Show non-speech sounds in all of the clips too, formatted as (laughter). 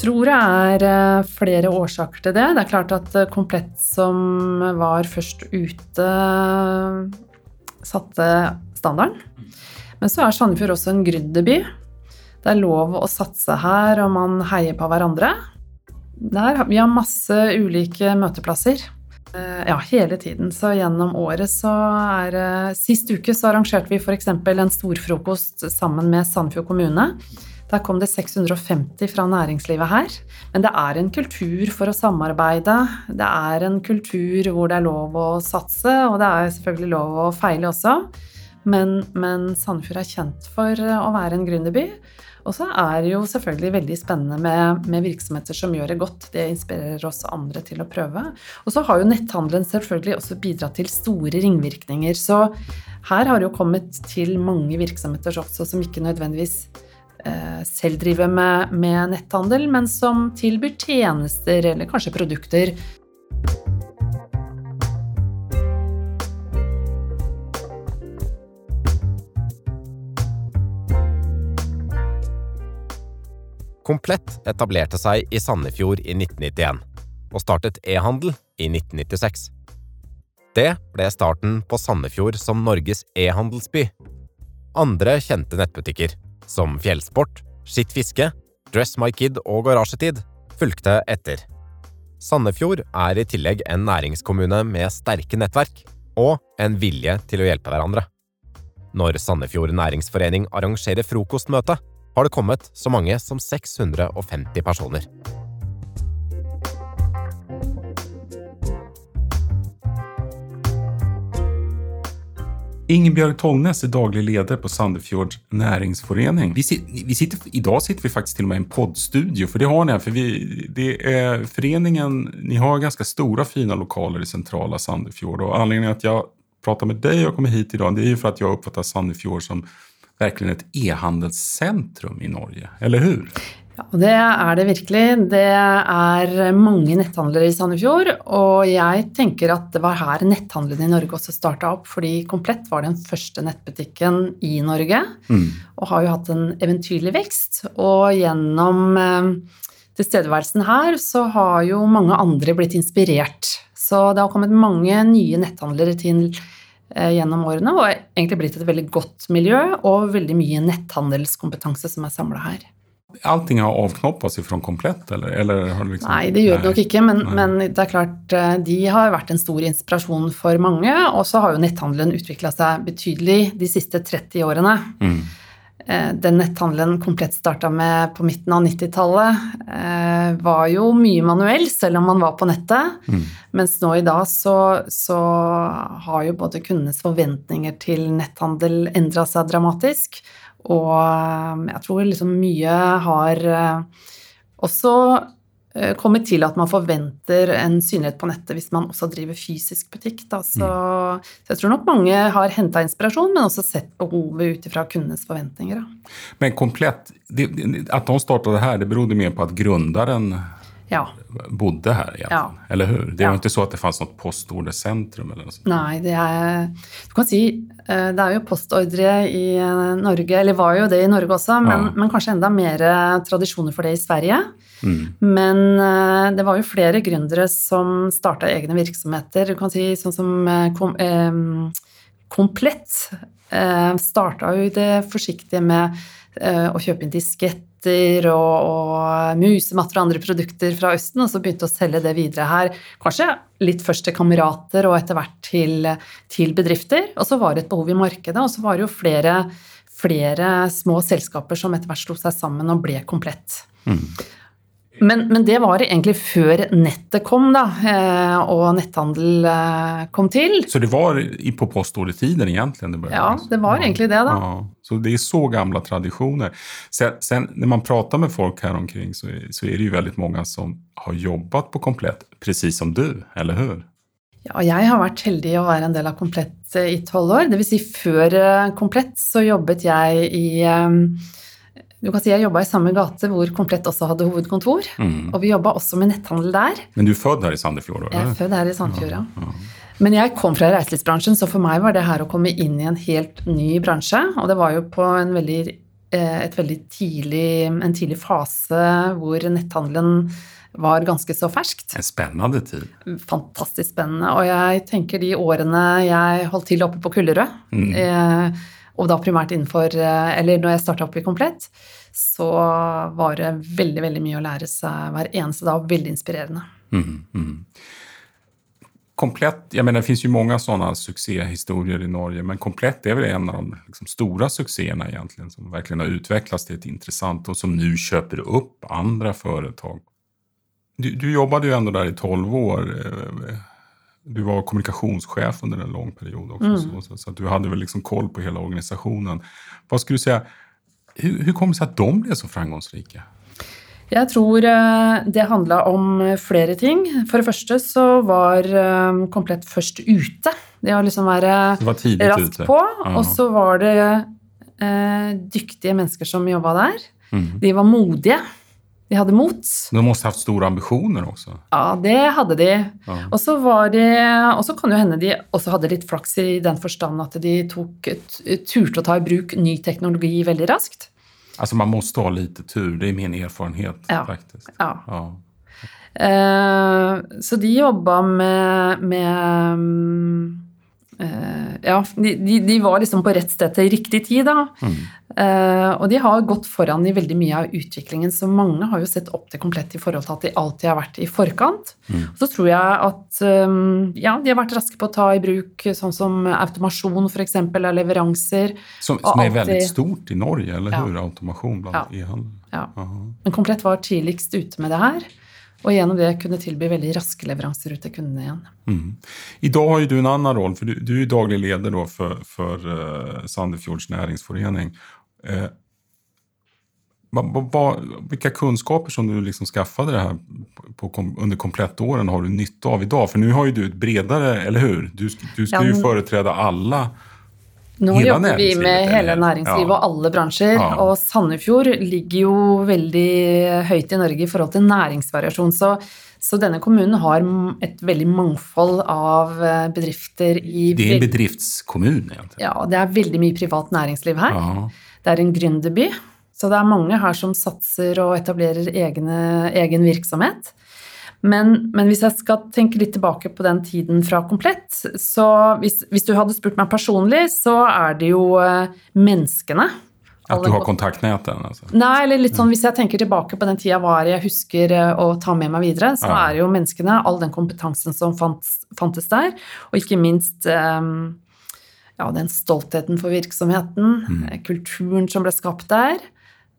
tror det er eh, flere årsaker til det. Det er klart at eh, Komplett som var først ute, satte standarden. Men så er Sandefjord også en gründerby. Det er lov å satse her, og man heier på hverandre. Der, vi har masse ulike møteplasser. Eh, ja, hele tiden. Så gjennom året så er Sist uke så arrangerte vi f.eks. en storfrokost sammen med Sandefjord kommune. Der kom det 650 fra næringslivet her. Men det er en kultur for å samarbeide. Det er en kultur hvor det er lov å satse, og det er selvfølgelig lov å feile også. Men, men Sandefjord er kjent for å være en gründerby. Og så er det jo selvfølgelig veldig spennende med, med, virksomheter som gjør det godt. Det inspirerer også andre til å prøve. Og så har jo netthandelen selvfølgelig også bidratt til store ringvirkninger. Så her har det jo kommet til mange virksomheter også som ikke nødvendigvis selv driver med, med netthandel, men som tilbyr tjenester eller kanskje produkter. Komplett etablerte seg i Sandefjord i 1991 og startet e-handel i 1996. Det ble starten på Sandefjord som Norges e-handelsby. Andre kjente nettbutikker som fjellsport, skitt fiske, Dress My Kid og Garasjetid, fulgte etter. Sandefjord er i tillegg en næringskommune med sterke nettverk og en vilje til å hjelpe hverandre. Når Sandefjord næringsforening arrangerer frokostmøte, har det kommet så mange som 650 personer. Ingebjørg Tollnes er daglig leder på Sandefjords næringsforening. Vi vi sitter, idag sitter vi faktisk til og med i en poddstudio, for det har ni. For vi, det er foreningen ni har ganske store, fina lokaler i centrala Sandefjord. Og anledningen at jeg prater med deg og kommer hit i dag, det er jo for at jeg oppfatter Sandefjord som virkelig et e-handelscentrum i Norge, eller hur? Ja, det er det virkelig. Det er mange netthandlere i Sandefjord. Og jeg tenker at det var her netthandelen i Norge også starta opp, fordi Komplett var den første nettbutikken i Norge. Mm. Og har jo hatt en eventyrlig vekst. Og gjennom eh, tilstedeværelsen her så har jo mange andre blitt inspirert. Så det har kommet mange nye netthandlere til eh, gjennom årene, og egentlig blitt et veldig godt miljø og veldig mye netthandelskompetanse som er samla her allting har avknoppet fra Komplett, eller? eller det liksom, nei, det gjør det nok ikke, men, men, det er klart eh, de har vært en stor inspirasjon for mange. Og så har jo netthandelen utvikla seg betydelig de siste 30 årene. Mm. Eh, den netthandelen Komplett starta med på midten av 90-tallet, eh, var jo mye manuell, selv om man var på nettet. Mm. Mens nå i dag så, så har jo både kundenes forventninger til netthandel endra seg dramatisk. Og um, jeg tror liksom mye har uh, også uh, kommet til at man forventer en synlighet på nettet hvis man også driver fysisk butikk. Så, mm. så, jeg tror nok mange har henta inspirasjon, men også sett behovet ut ifra kundenes forventninger. Da. Men komplett, det, At de startet det her, det berodde mer på at gründeren ja. Bodde her. Ja. eller hur? Det er ja. ikke så at det fantes noe postordersentrum? eller noe sånt. Nei, det er Du kan si eh, det er jo postordre i eh, Norge, eller var jo det i Norge også, men, men kanskje enda mer tradisjoner for det i Sverige. Mm. Men eh, det var jo flere gründere som starta egne virksomheter. Du kan si sånn som kom, eh, Komplett eh, starta jo det forsiktige med eh, å kjøpe inn diskett matter og, og, musematter og andre produkter fra Østen, og så begynte å selge det videre her. Kanskje litt først til kamerater og etter hvert til, til bedrifter. Og så var det et behov i markedet, og så var det jo flere, flere små selskaper som etter hvert slo seg sammen og ble komplett. Mm. Men, men, det var egentlig før nettet kom, da, eh, og netthandel eh, kom til. Så det var på postordetiden egentlig? Det ja, det var egentlig det. da. Ja, så det er så gamle tradisjoner. Sen, sen, når man prater med folk her omkring, så, så er det jo veldig mange som har jobbet på Komplett, akkurat som du, eller hur? Ja, jeg har vært heldig å være en del av Komplett i tolv år. Dvs. Si før eh, Komplett så jobbet jeg i du kan si Jeg jobba i samme gate hvor Komplett også hadde hovedkontor. Mm. Og vi jobba også med netthandel der. Men du er født her i Sandefjord? Eller? Jeg er født her i Sandefjord, ja. ja. Men jeg kom fra reiselivsbransjen, så for meg var det her å komme inn i en helt ny bransje. Og det var jo på en veldig eh, et veldig tidlig, en tidlig fase hvor netthandelen var ganske så ferskt. En spennende tid. Fantastisk spennende. Og jeg tenker de årene jeg holdt til oppe på Kullerød, Mm. eh, og da primært innenfor eh, Eller når jeg starta opp i Komplett, så var det veldig, veldig mye å lære seg hver eneste dag. Veldig inspirerende. Mm, mm. Komplett, jeg mener det fins mange sånne suksesshistorier i Norge, men Komplett er vel en av de liksom, store suksessene egentligen som virkelig har utvecklats til et intressant og som nu kjøper opp andre foretak. Du, du jobbet jo ändå der i 12 år. Eh, Du var kommunikationschef under en lång period också, så, så, så att du hade väl liksom koll på hela organisationen. Vad skulle du säga, hur, hur kom det sig att de blev så framgångsrika? Jeg tror eh, det handla om flere ting. For det første så var eh, Komplett først ute. Det å liksom være var tidigt raskt ute. på. Ja. Og så var det eh, dyktige mennesker som jobba der. Mm. De var modige. De hadde mot. De måste ha haft stora ambitioner også? Ja, det hadde de. Ja. Og så var det, og så kan jo hende de også hadde litt flaks i den forstand at de tok, turte å ta i bruk ny teknologi veldig raskt. Altså man måste ha litt tur, det er min erfarenhet Ja. faktisk. Ja. Ja. Eh, så de jobba med, med Ja, de, de, de var liksom på rett sted til riktig tid, da. Mm. Eh, og de har gått foran i veldig mye av utviklingen, så mange har jo sett opp til komplett i forhold til at de alltid har vært i forkant. Mm. Så tror jeg at um, ja, de har vært raske på å ta i bruk sånn som automasjon f.eks. av leveranser. Som, som er väldigt stort i Norge, eller Ja. hur? Automasjon blant Ja. e-handel. Ja. Men Komplett var tidligst ute med det her. Og gjennom det kunne tilby veldig raske leveranser ut til kundene igjen. Mm. dag har du en annen roll, for du, du er daglig leder for, for uh, Sandefjords næringsforening. Eh, kunnskaper va, va, vilka som du liksom skaffade det här på, kom, under komplettåren har du nytta av idag? För nu har ju du ett bredare, eller hur? Du, du ska Ja, ju företräda alla Nå jobber vi med hele næringslivet Ja. og alle bransjer. Ja. Og Sandefjord ligger jo veldig høyt i Norge i forhold til næringsvariasjon. Så, så denne kommunen har et veldig mangfold av eh, bedrifter i Det er en bedriftskommune? Egentlig. Ja, det er veldig mye privat næringsliv her. Ja. Det er en gründerby, så det er mange her som satser og etablerer egne, egen virksomhet. Men, men hvis jeg skal tenke litt tilbake på den tiden fra Komplett, så hvis, hvis du hadde spurt meg personlig, så er det jo eh, menneskene. At du har kontakt med dem? Altså. Nei, eller litt sånn hvis jeg tenker tilbake på den tida jeg var i, jeg husker eh, å ta med meg videre, så Ja. er det jo menneskene, all den kompetansen som fantes, fantes der, og ikke minst eh, ja, den stoltheten for virksomheten, mm. kulturen som ble skapt der,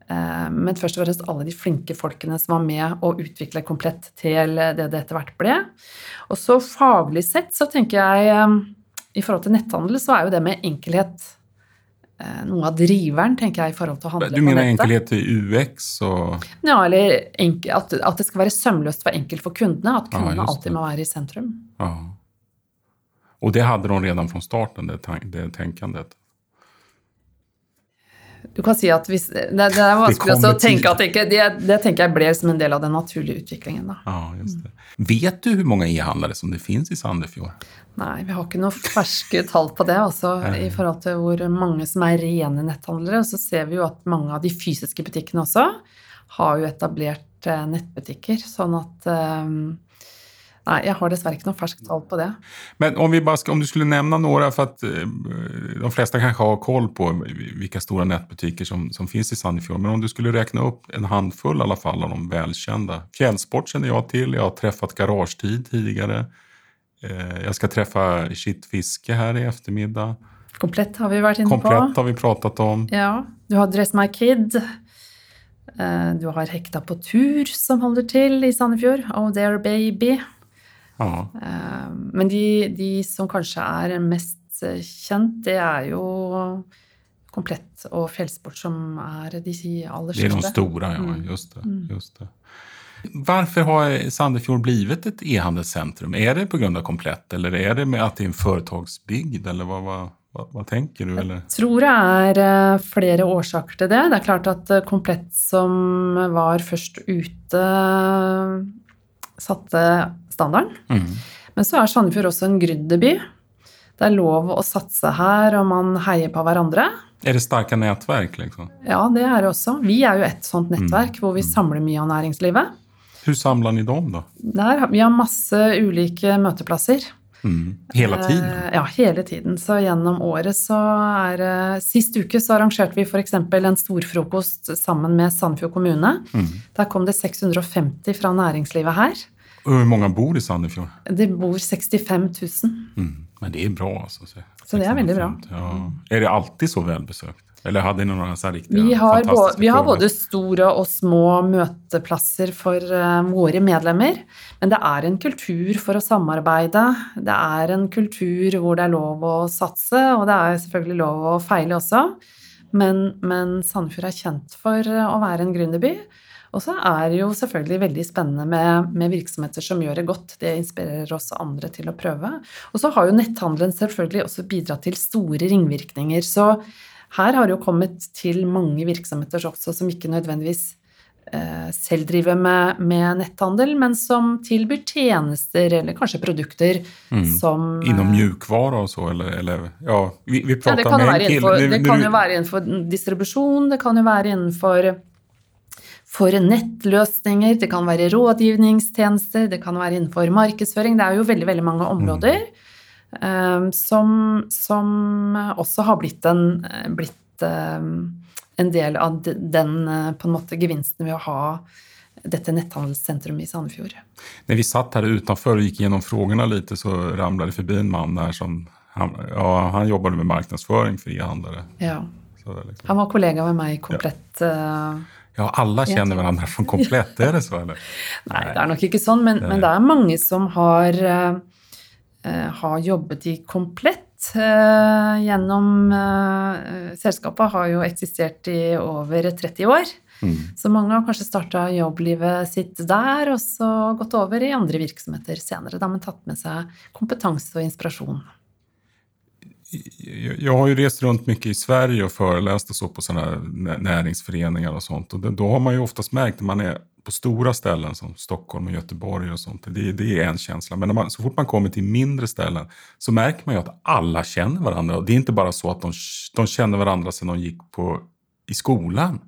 men først og fremst alle de flinke folkene som var med å utvikle komplett til det det etter hvert ble. Og så faglig sett så tenker jeg eh, i forhold til netthandel så er jo det med enkelhet eh, noe av driveren, tenker jeg, i forhold til å handle på dette. Du mener enkelhet i UX og Ja, eller at, at det skal være sømløst for enkelt for kundene. At kundene just alltid må være i sentrum. Ja. Og det hadde de redan fra starten, det, tenkende det tänkandet. Du kan si at hvis, det, det er vanskelig å tenke at det ikke det, det tenker jeg ble som en del av den naturlige utviklingen. da. Ja, just det. Vet du hvor mange e-handlere som det finnes i Sandefjord? Nei, vi har ikke noe ferske tall på det, altså, i forhold til hvor mange som er rene netthandlere. Så ser vi jo at mange av de fysiske butikkene også har jo etablert eh, nettbutikker. Sånn at eh, Nei, jeg har dessverre ikke noe ferskt tall på det. Men om, vi bara ska, om du skulle nevne noen, for eh, de fleste kanskje har koll på hvilke store nettbutikker som, som finnes i Sandefjord, men om du skulle regne opp en handfull i alla fall av de velkjente Fjellsport kjenner jeg til, jeg har truffet Garagetid tidligere. Jeg skal treffe träffa Kittfiske her i eftermiddag. Komplett har vi vært inne på. Komplett har vi pratet om. Ja, du har Dress My Kid. Eh, Du har Hekta på tur, som holder til i Sandefjord. Oh There Baby. Eh, Men de, de som kanskje er mest eh, kjent, det er jo Komplett og Fjellsport som er de aller største. Det er de store, ja. Just det, just det. Varför har Sandefjord blivit ett e-handelscentrum? Är det på grund av Komplett eller är det med att det är en företagsbygd? Eller vad, vad, vad, vad tänker du? Eller? tror det er eh, flere årsaker til det. Det er klart at Komplett som var først ute, satte standarden. Mm. Men så er Sandefjord også en gründerby. Det er lov å satse her, og man heier på hverandre. Er det sterke nettverk? liksom? Ja, det er det også. Vi er jo et sånt nettverk Mm. hvor vi samler mye av næringslivet. Hvordan samler ni dem, da? Der, vi har masse ulike møteplasser. Mm. Hele tiden? Eh, Ja, hele tiden. Så gjennom året så er eh, Sist uke så arrangerte vi f.eks. en storfrokost sammen med Sandefjord kommune. Mm. Der kom det 650 fra næringslivet her. Hvor mange bor i Sandefjord? Det bor 65 000. Mm. Men det er bra, altså. Så det er veldig bra. Ja. Er det alltid så velbesøkt? Eller hadde noen så här riktiga Vi har, både, vi har både store og små møteplasser for uh, våre medlemmer. Men det er en kultur for å samarbeide. Det er en kultur hvor det er lov å satse, og det er selvfølgelig lov å feile også. Men, men Sandefjord er kjent for eh, å være en gründerby. Og så er det jo selvfølgelig veldig spennende med, med virksomheter som gjør det godt. Det inspirerer også andre til å prøve. Og så har jo netthandelen selvfølgelig også bidratt til store ringvirkninger. Så her har det jo kommet til mange virksomheter også som ikke nødvendigvis eh, selv driver med, med netthandel, men som tilbyr tjenester eller kanskje produkter som Innom Inom mjukvara og så, eller, eller ja, vi, vi ja, prater det kan, jo med en innenfor, det kan jo være innenfor distribusjon, det kan jo være innenfor for nettløsninger, det kan være rådgivningstjenester, det kan være innenfor markedsføring. Det er jo veldig, veldig mange områder. eh, som, som også har blitt en, blitt, eh, en del av den eh, på en måte gevinsten ved å ha dette netthandelssentrumet i Sandefjord. När vi satt her utenfor og gikk gjennom frågorna lite så ramlade det forbi en mann der som han, ja, han jobbade med marknadsföring for e-handlare. Ja. Liksom, Han var kollega med meg Komplett. Ja. ja, alle kjenner hverandre som komplett, er det så eller? (laughs) Nei, det er nok ikke sånn, men, men det er mange som har, eh, eh, har jobbet i komplett eh, gjennom eh, Selskapet har jo eksistert i over 30 år. Mm. Så mange har kanskje starta jobblivet sitt der, og så gått over i andre virksomheter senere. Da har man tatt med seg kompetanse og inspirasjon. Jag- Jag har ju rest runt mycket i Sverige och föreläst och så på sådana näringsföreningar och sånt. Och det- då har man ju oftast märkt när man är på stora ställen som Stockholm och Göteborg och sånt. Det, det är en känsla. Men när man, så fort man kommer till mindre ställen så märker man ju att alla känner varandra. Och det är inte bara så att de, de känner varandra sedan de gick på, i skolan.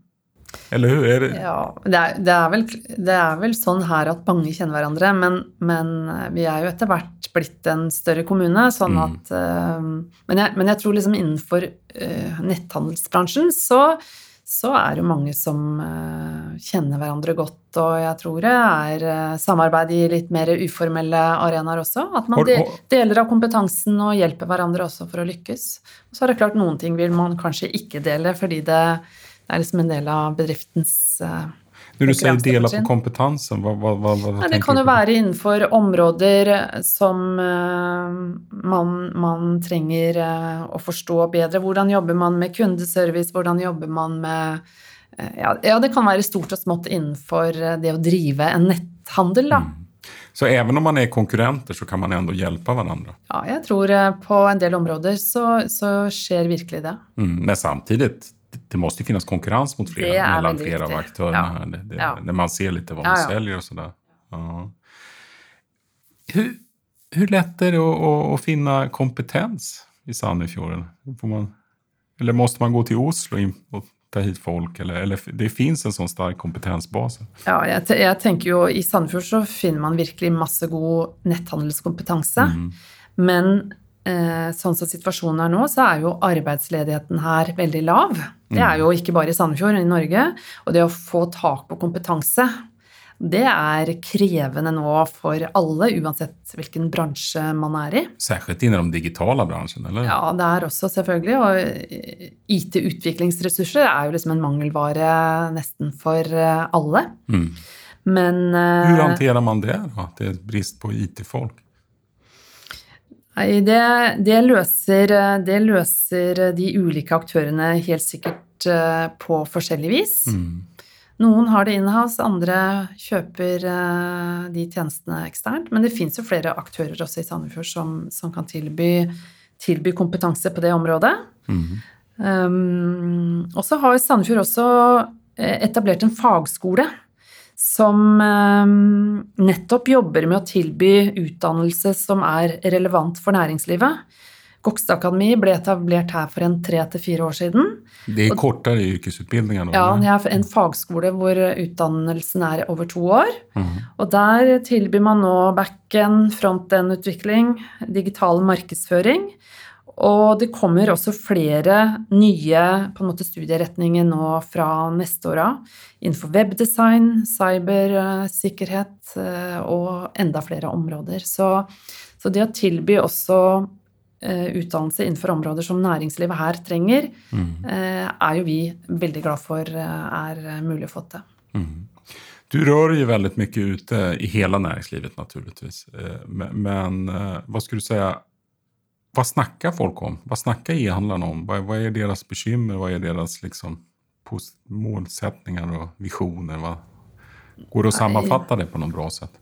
Eller hur? Är det? Ja, det er, det, er vel, det er vel sånn her at mange kjenner hverandre, men, men vi er jo etter hvert blitt en større kommune, sånn Mm. at eh, men, jeg, men jeg tror liksom innenfor eh, netthandelsbransjen så, så er det mange som eh, kjenner hverandre godt, og jeg tror det er eh, samarbeid i litt mer uformelle arenaer også. At man deler av kompetansen og hjelper hverandre også for å lykkes. Og så er det klart noen ting vil man kanskje ikke dele, fordi det det er liksom en del av bedriftens eh, När du sier dela på kompetansen, hva, hva, hva, vad Ja, det kan jo være innenfor områder som eh, man, man trenger eh, å forstå bedre. Hvordan jobber man med kundeservice, hvordan jobber man med eh, ja, ja, det kan være stort og smått innenfor eh, det å drive en netthandel, da. Mm. Så even om man er konkurrenter så kan man enda hjelpe hverandre? Ja, jeg tror eh, på en del områder så, så skjer virkelig det. Mm, men samtidigt, det- måste finnas konkurrens mot flera, Det mellan flera av aktörerna. Ja. Det, det, Ja. När man ser lite vad ja. säljer och sådär. Ja. Hur, hur lätt är det att, att, att finna kompetens i Sandefjorden? Får man, eller måste man gå till Oslo in och ta hit folk? Eller, eller det finns en sån stark kompetensbas? Ja, jeg, jeg tenker jo i Sandefjord så finner man virkelig masse god netthandelskompetanse. Mm. Men sånn som situasjonen er nå, så er jo arbeidsledigheten her veldig lav. Det er jo ikke bare i Sandefjord, men i Norge. Og det å få tak på kompetanse, det er krevende nå for alle, uansett hvilken bransje man er i. Særskilt innen den digitale bransjen, eller? Ja, det er også selvfølgelig. Og eh, IT-utviklingsressurser er jo liksom en mangelvare nesten for eh, alle. Mm. Men Hvordan håndterer man det da? Att det er brist på IT-folk? Nei, det, det, løser, det løser de ulike aktørene helt sikkert eh, på forskjellig vis. Mm. Noen har det inhouse, andre kjøper eh, de tjenestene eksternt. Men det fins jo flere aktører også i Sandefjord som, som kan tilby, tilby kompetanse på det området. Mm. Um, og så har Sandefjord også eh, etablert en fagskole som um, nettopp jobber med å tilby utdannelse som er relevant for næringslivet. Gokstad Akademi ble etablert her for en tre til fire år siden. Det er kortere yrkesutbildninger? nå, Ja, det er en fagskole hvor utdannelsen er over to år. Og der tilbyr man nå back-end, front-end-utvikling, digital markedsføring. Og det kommer også flere nye måte, studieretninger nå fra neste år av. Innenfor webdesign, cybersikkerhet eh, og enda flere områder. Så, så det å tilby også eh, utdannelse innenfor områder som næringslivet her trenger, mm. er jo vi veldig glad for eh, er mulig å få til. Du rör ju väldigt mycket ute i hele näringslivet naturligtvis. Eh, Men, men eh, vad skulle du säga, vad snackar folk om? Vad snackar e-handlarna om? Vad, vad är deras bekymmer? Vad är deras liksom, målsättningar och visioner? Vad, går det att sammanfatta det på något bra sätt?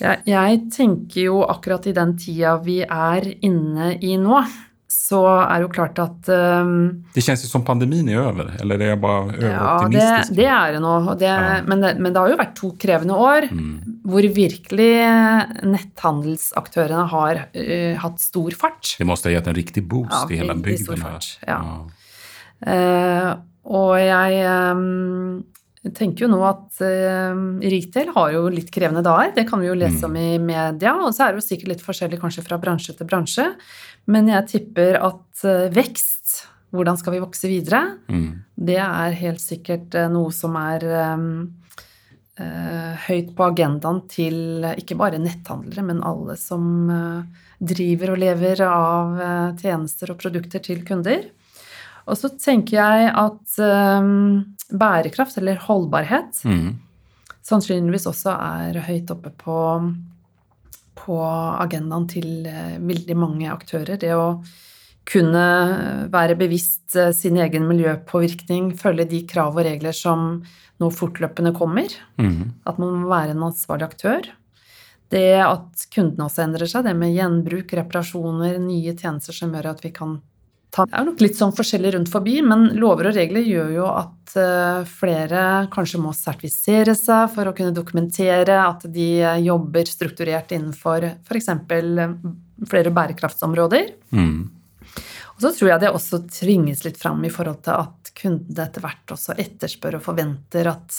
Jeg, jeg tenker jo akkurat i den tida vi er inne i nå, så er det jo klart at um, Det känns ju som pandemin är över, eller är jag bara Ja, det, det er det nå. Det, Ja. men, det, men det har jo vært to krevende år hvor virkelig netthandelsaktørene har uh, hatt stor fart. Det måtte ha gitt en riktig boost Ja, i hele stor bygden. här. fart, ja. Uh, og jeg um, tenker jo nå at uh, retail har jo litt krevende dager. Det kan vi jo lese om i media. Og så er det jo sikkert litt forskjellig kanskje fra bransje til bransje. Men jeg tipper at vekst, hvordan skal vi vokse videre, Mm. det er helt sikkert noe som er eh, høyt på agendaen til eh, ikke bare netthandlere, men alle som eh, driver og lever av eh, tjenester og produkter til kunder. Og så tenker jeg at eh, bærekraft, eller holdbarhet, Mm. sannsynligvis også er høyt oppe på, på agendaen til eh, veldig mange aktører. Det å kunne være bevisst eh, sin egen miljøpåvirkning, følge de krav og regler som nå fortløpende kommer. Mm. At man må være en ansvarlig aktør. Det at kundene også endrer seg, det med gjenbruk, reparasjoner, nye tjenester som gjør at vi kan ta Det er nok litt sånn forskjellig rundt forbi, men lover og regler gjør jo at eh, flere kanskje må sertifisere seg for å kunne dokumentere at de eh, jobber strukturert innenfor f.eks. flere bærekraftsområder. Mm. Og så tror jeg det også tvinges litt fram i forhold til at kundene etter hvert også etterspør og forventer, at,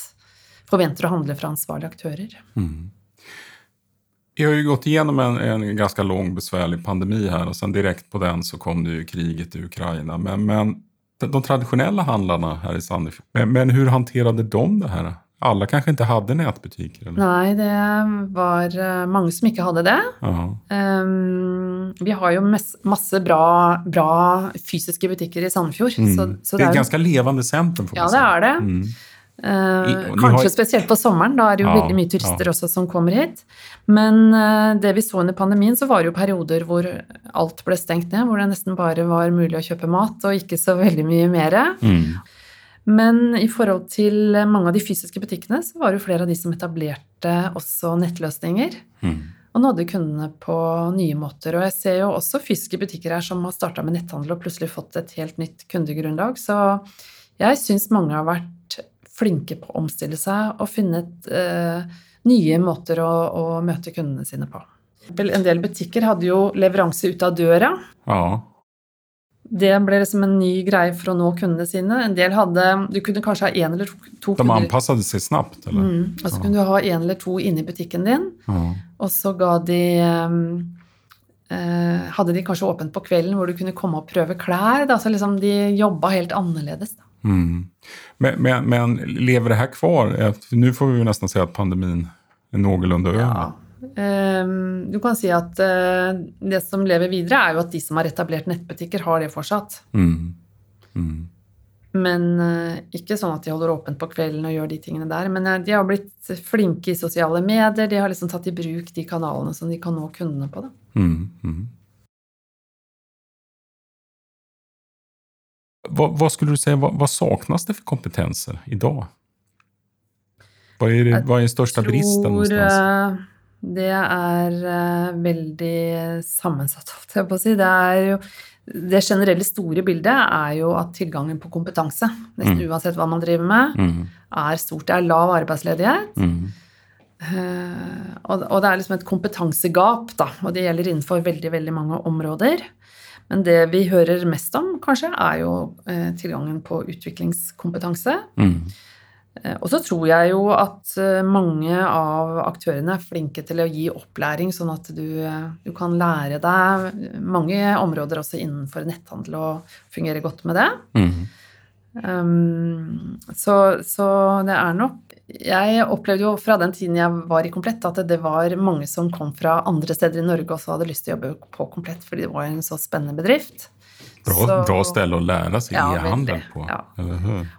forventer å handle fra ansvarlige aktører. Vi har ju gått igenom en, en ganske lang, besvärlig pandemi här och sen direkt på den så kom det ju kriget i Ukraina. Men, men de, traditionella handlarna her i Sandefjord, men, men hur hanterade de det här? Alla kanske inte hade nätbutiker? Eller? Nei, det var eh, mange som ikke hadde det. Ehm, vi har jo masse bra, bra fysiske butikker i Sandefjord. Mm. Så, så det er det er jo ganske levende sentrum. Ja, det er det. Mm. Uh, I- kanskje har- spesielt på sommeren. Da er det jo Ja, veldig mye turister også som kommer hit. Men uh, det vi så under pandemien, så var det jo perioder hvor alt ble stengt ned. Hvor det nesten bare var mulig å kjøpe mat, og ikke så veldig mye mer. Mm. Men i forhold til mange av de fysiske butikkene, så var det jo flere av de som etablerte også nettløsninger. Mm. Og nådde kundene på nye måter. Og jeg ser jo også fysiske butikker her som har starta med netthandel og plutselig fått et helt nytt kundegrunnlag. Så jeg syns mange har vært flinke på å omstille seg og funnet eh, nye måter å, å møte kundene sine på. En del butikker hadde jo leveranse ut av døra. Ja. Det ble liksom en ny greie for å nå kundene sine. En del hadde Du kunne kanskje ha én eller to, to De kunder seg sig snabbt eller? mm, Og så kunne du ha én eller to inne i butikken din. Ja. Og så ga de eh, Hadde de kanskje åpent på kvelden hvor du kunne komme og prøve klær. Da. Så liksom de jobba helt annerledes. Da. Mm. Men, men, men lever det her kvar? Nå får vi jo nesten si at pandemien er noenlunde over. Ja. Eh, du kan si at eh, det som lever videre, er jo at de som har etablert nettbutikker, har det fortsatt. Mm. Mm. Men eh, ikke sånn at de holder åpent på kvelden og gjør de tingene der. Men eh, de har blitt flinke i sosiale medier. De har liksom tatt i bruk de kanalene som de kan nå kundene på. Da. Mm. Mm. hva, vad skulle du si, hva, hva saknas det for kompetenser i dag? Hva er, vad är den största bristen någonstans? Det er eh, veldig sammensatt, holdt jeg på å si. Det, er jo, det generelle store bildet er jo at tilgangen på kompetanse, nesten Mm. uansett hva man driver med, Mm. er stort. Det er lav arbeidsledighet. Mm. Uh, og, og det er liksom et kompetansegap, da, og det gjelder innenfor veldig, veldig mange områder. Men det vi hører mest om, kanskje, er jo uh, tilgangen på utviklingskompetanse. Mm. Eh, Og så tror jeg jo at eh, mange av aktørene er flinke til å gi opplæring, sånn at du, du kan lære deg mange områder også innenfor netthandel og fungere godt med det. Mm. Um, så, så det er nok Jeg opplevde jo fra den tiden jeg var i Komplett, at det var mange som kom fra andre steder i Norge og så hadde lyst til å jobbe på Komplett, fordi det var en så spennende bedrift. Bra, Så- bra ställe å lære seg Ja, e-handel på. Ja.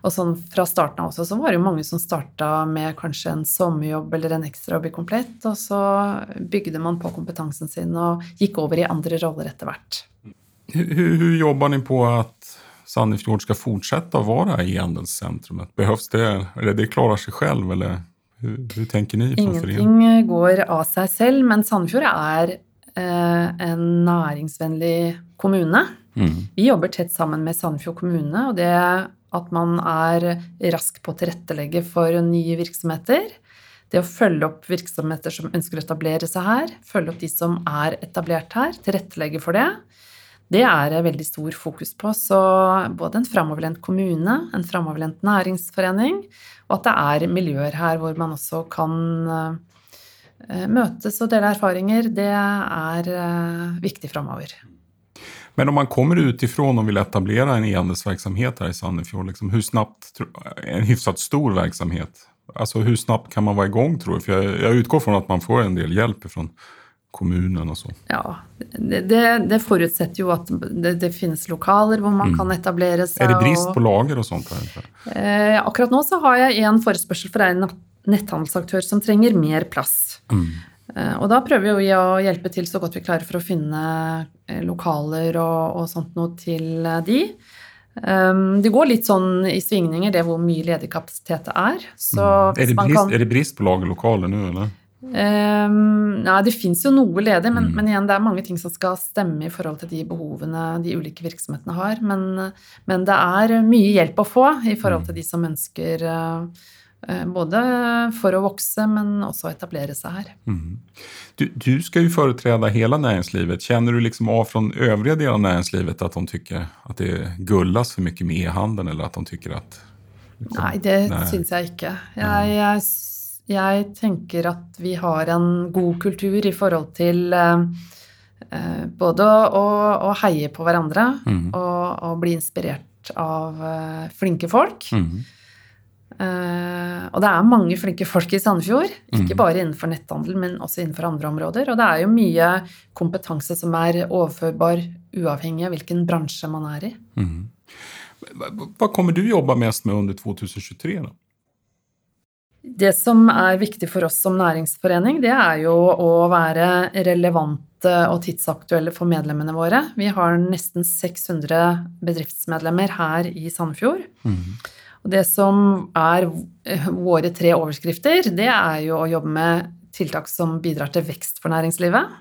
Og sånn fra starten av også, så var det jo mange som starta med kanskje en sommerjobb eller en ekstra jobb i Komplett, og så bygde man på kompetansen sin og gikk over i andre roller etter hvert. Hvordan jobber dere ni på at Sandefjord skal fortsette å være e-handelscentrumet? Behøves det? Eller det klarer seg selv, Eller hur, tenker dere? ni? Ingenting går av seg selv, men Sandefjord er en næringsvennlig kommune. Mm. Vi jobber tett sammen med Sandefjord kommune, og det at man er rask på å tilrettelegge for nye virksomheter. Det å følge opp virksomheter som ønsker å etablere seg her, følge opp de som er etablert her, tilrettelegge for det. Det er veldig stor fokus på. Så både en framoverlent kommune, en framoverlent næringsforening, og at det er miljøer her hvor man også kan eh, møtes og dele erfaringer, det er eh, viktig framover. Men om man kommer utifrån og vil etablere en e-handelsvirksomhet her i Sandefjord, liksom, hur snabbt, en hyfsat stor verksamhet, altså, hvor snabbt kan man være i gang, tror jeg? For jeg, jeg utgår fra at man får en del hjelp fra kommunen og så. Ja, det, det, det forutsetter jo at det, det finnes lokaler hvor man kan etablere seg. Er det brist og- på lager og sånt? Eh, akkurat nå så har jeg en forespørsel fra en netthandelsaktør som trenger mer plass. Mm. Eh, og da prøver vi å hjelpe til så godt vi klarer for å finne eh, lokaler og, og sånt noe til eh, de. Um, det går litt sånn i svingninger, det hvor mye ledig kapasitet det er. Så Är, hvis det brist, kan er, det brist på lagerlokaler nå, eller? Um, Nei, det fins jo noe ledig, men, Mm. men igjen, det er mange ting som skal stemme i forhold til de behovene de ulike virksomhetene har. Men, men det er mye hjelp å få i forhold til de som ønsker eh, både for å vokse, men også etablere seg her. Mm. Du, du skal jo foretrede hele næringslivet. Kjenner du liksom av fra øvrige deler av næringslivet at de tykker at det gullas for mye med e-handelen, eller at de tycker liksom, Nei, det syns jeg ikke. Jeg, jeg, jeg tenker at vi har en god kultur i forhold til eh, eh, både å, å heie på hverandre Mm. og, og bli inspirert av eh, flinke folk. Mm. Eh, og det er mange flinke folk i Sandefjord, ikke Mhm. bare innenfor netthandel, men også innenfor andre områder. Og det er jo mye kompetanse som er overførbar uavhengig av hvilken bransje man er i. Mm. Va- va- kommer du jobbe mest med under 2023 da? Det som er viktig for oss som næringsforening, det er jo å være relevante og tidsaktuelle for medlemmene våre. Vi har nesten 600 bedriftsmedlemmer her i Sandefjord. Mm. Og det som er våre tre overskrifter, det er jo å jobbe med tiltak som bidrar til vekst for næringslivet.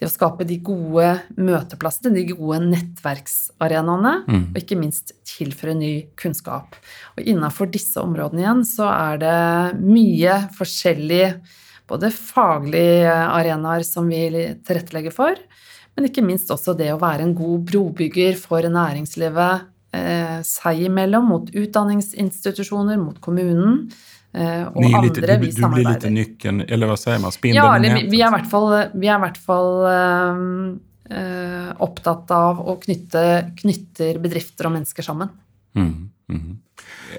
Det å skape de gode møteplassene, de gode nettverksarenaene, Mm. og ikke minst tilføre ny kunnskap. Og innafor disse områdene igjen så er det mye forskjellig både faglige arenaer som vi tilrettelegger for, men ikke minst også det å være en god brobygger for næringslivet eh, seg imellom, mot utdanningsinstitusjoner, mot kommunen eh, og andre lite, du, vi du blir litt nykken, eller hva sier man, spindelen Ja, eller vi, vi er i hvert fall, vi er i hvert fall eh, eh, opptatt av å knytte knytter bedrifter og mennesker sammen. Mm. Mm.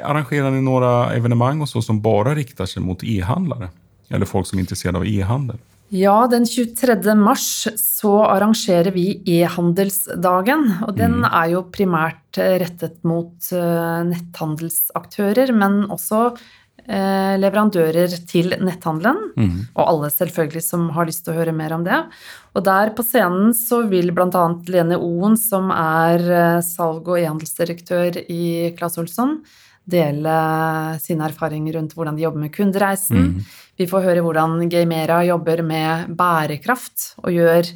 Arrangerer ni noen evenemang och som bare riktar seg mot e-handlere? Eller folk som er interessert av e-handel? Ja, den 23. mars så arrangerer vi e-handelsdagen. Og den er jo primært eh, rettet mot eh, netthandelsaktører, men også eh, leverandører til netthandelen. Mm. Og alle selvfølgelig som har lyst til å høre mer om det. Og der på scenen så vil bl.a. Lene Oen, som er salg- og e-handelsdirektør i Claes Olsson, dele sine erfaringer rundt hvordan de jobber med kundereisen. Mm. Vi får høre hvordan Gamera jobber med bærekraft og gjør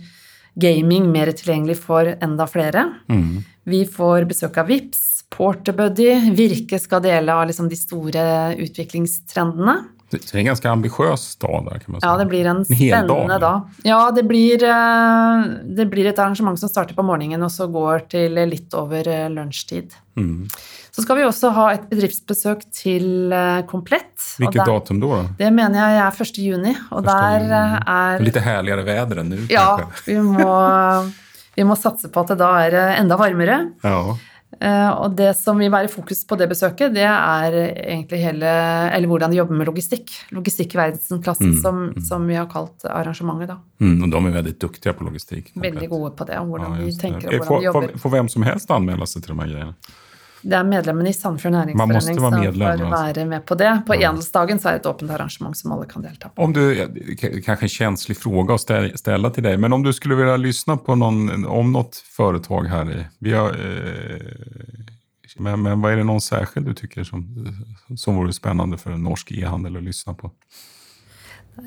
gaming mer tilgjengelig for enda flere. Mm. Vi får besøk av Vips, Porterbuddy, Virke skal dele av liksom de store utviklingstrendene. Det är en ganska ambitiös dag där kan man säga. Ja, det blir en en spennende dag. Ja, det blir, eh, det blir et arrangement som starter på morgenen og så går til litt over eh, lunsjtid. Mm. Så skal vi også ha et bedriftsbesøk til eh, Komplett. Hvilket der- datum då? då? Det mener jeg er 1. juni, og Första der juni. er herligere härligare väder än nu Ja, vi må, (laughs) vi må satse på at det da er enda varmere. Ja. Eh, Og det som vil være fokus på det besøket, det er egentlig hele Eller hvordan de jobber med logistikk. Logistikk i verdensklasse, Mm, som, som vi har kalt arrangementet, da. Mm, och de er veldig dyktige på logistik. Veldig gode på det, og hvordan de tenker og hvordan de jobber. For, for, for hvem som helst anmelder seg til de her grejerna? Det er medlemmene i måste næringsforening som medlem, får altså. være med på det. På Ja. Edelsdagen så er det et åpent arrangement som alle kan delta på. Om du, kanskje kanske en känslig fråga att stä- ställa till dig, men om du skulle vilja lyssna på någon, om något företag här i, vi har, eh, men, men vad är det någon särskild du tycker som, som vore spännande för en norsk e-handel att lyssna på?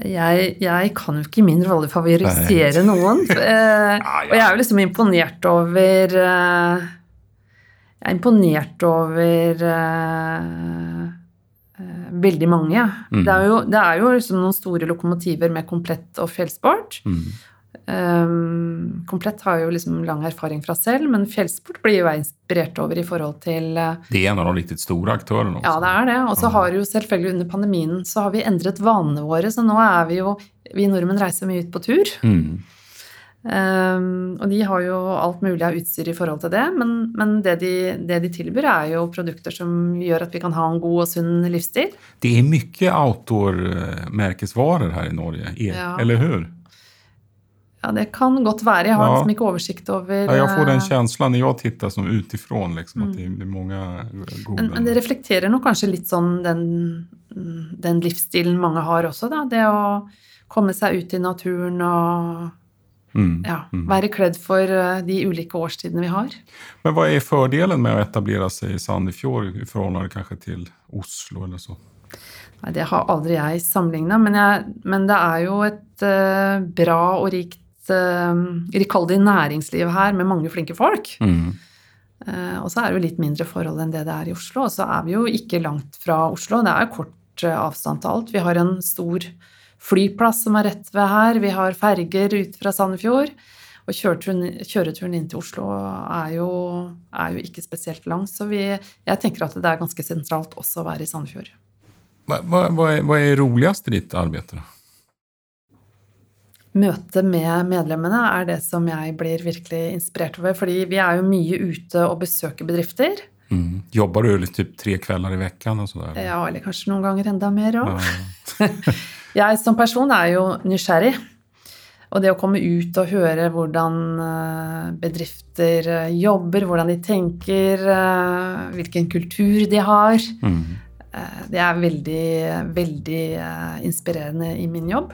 Jeg, jeg kan jo ikke i min rolle favorisere noen. (laughs) Eh. Og jeg er jo liksom imponert over eh, Jeg er imponert over eh, eh, veldig mange. Mm. Det er jo, det er jo liksom noen store lokomotiver med Komplett og Fjellsport. Mm. Um, Komplett har jo liksom lang erfaring fra selv, men Fjellsport blir jo jeg inspirert over i forhold til uh, Det er en av de litt store aktørene? Også. Ja, det er det. Og så har jo selvfølgelig under pandemien så har vi endret vanene våre, så nå er vi jo Vi nordmenn reiser mye ut på tur. Mm. Um, og de har jo alt mulig av utstyr i forhold til det, men, men det, de, det de tilbyr, er jo produkter som gjør at vi kan ha en god og sunn livsstil. Det er mye outdoor-merkesvarer her i Norge, Ja. eller hur? Ja, det kan godt være. Jeg har Ja. liksom ikke oversikt over Ja, Jeg får den følelsen når jeg ser tittar som utifrån, liksom, at det er det gode många goda... men, men det reflekterer nok kanskje litt sånn den, den livsstilen mange har også, da. Det å komme seg ut i naturen og Mm. ja, Mm. være kledd for eh, de ulike årstidene vi har. Men hva er fordelen med å etablere seg i Sandefjord i forhold til till Oslo eller så? Nei, det har aldri jeg sammenligna, men, men det er jo et uh, bra og rikt uh, rikholdig næringsliv her med mange flinke folk. Mm. Uh, og så er det jo litt mindre forhold enn det det er i Oslo. Og så er vi jo ikke langt fra Oslo. Det er kort eh, avstand til alt. Vi har en stor flyplass som er rett ved her. Vi har ferger ut fra Sandefjord. Og kjøreturen, kjøreturen inn til Oslo er jo, er jo ikke spesielt lang. Så vi, jeg tenker at det er ganske sentralt også å være i Sandefjord. Hva, hva, hva er, vad är roligast i ditt arbeid? Møtet med medlemmene er det som jeg blir virkelig inspirert over. Fordi vi er jo mye ute og besøker bedrifter. Mm. Jobber du litt typ tre kvelder i veckan? Ja, eller kanskje noen ganger enda mer òg. Ja. (laughs) (laughs) Jeg som person er jo nysgjerrig. Og det å komme ut og høre hvordan eh, bedrifter eh, jobber, hvordan de tenker, eh, hvilken kultur de har, Mm. det er veldig, veldig inspirerende i min jobb.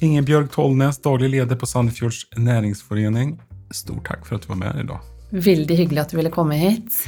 Ingebjørg Tollnes, daglig leder på Sandefjords næringsforening. Stort takk for at du var med i dag. Veldig hyggelig at du ville komme hit.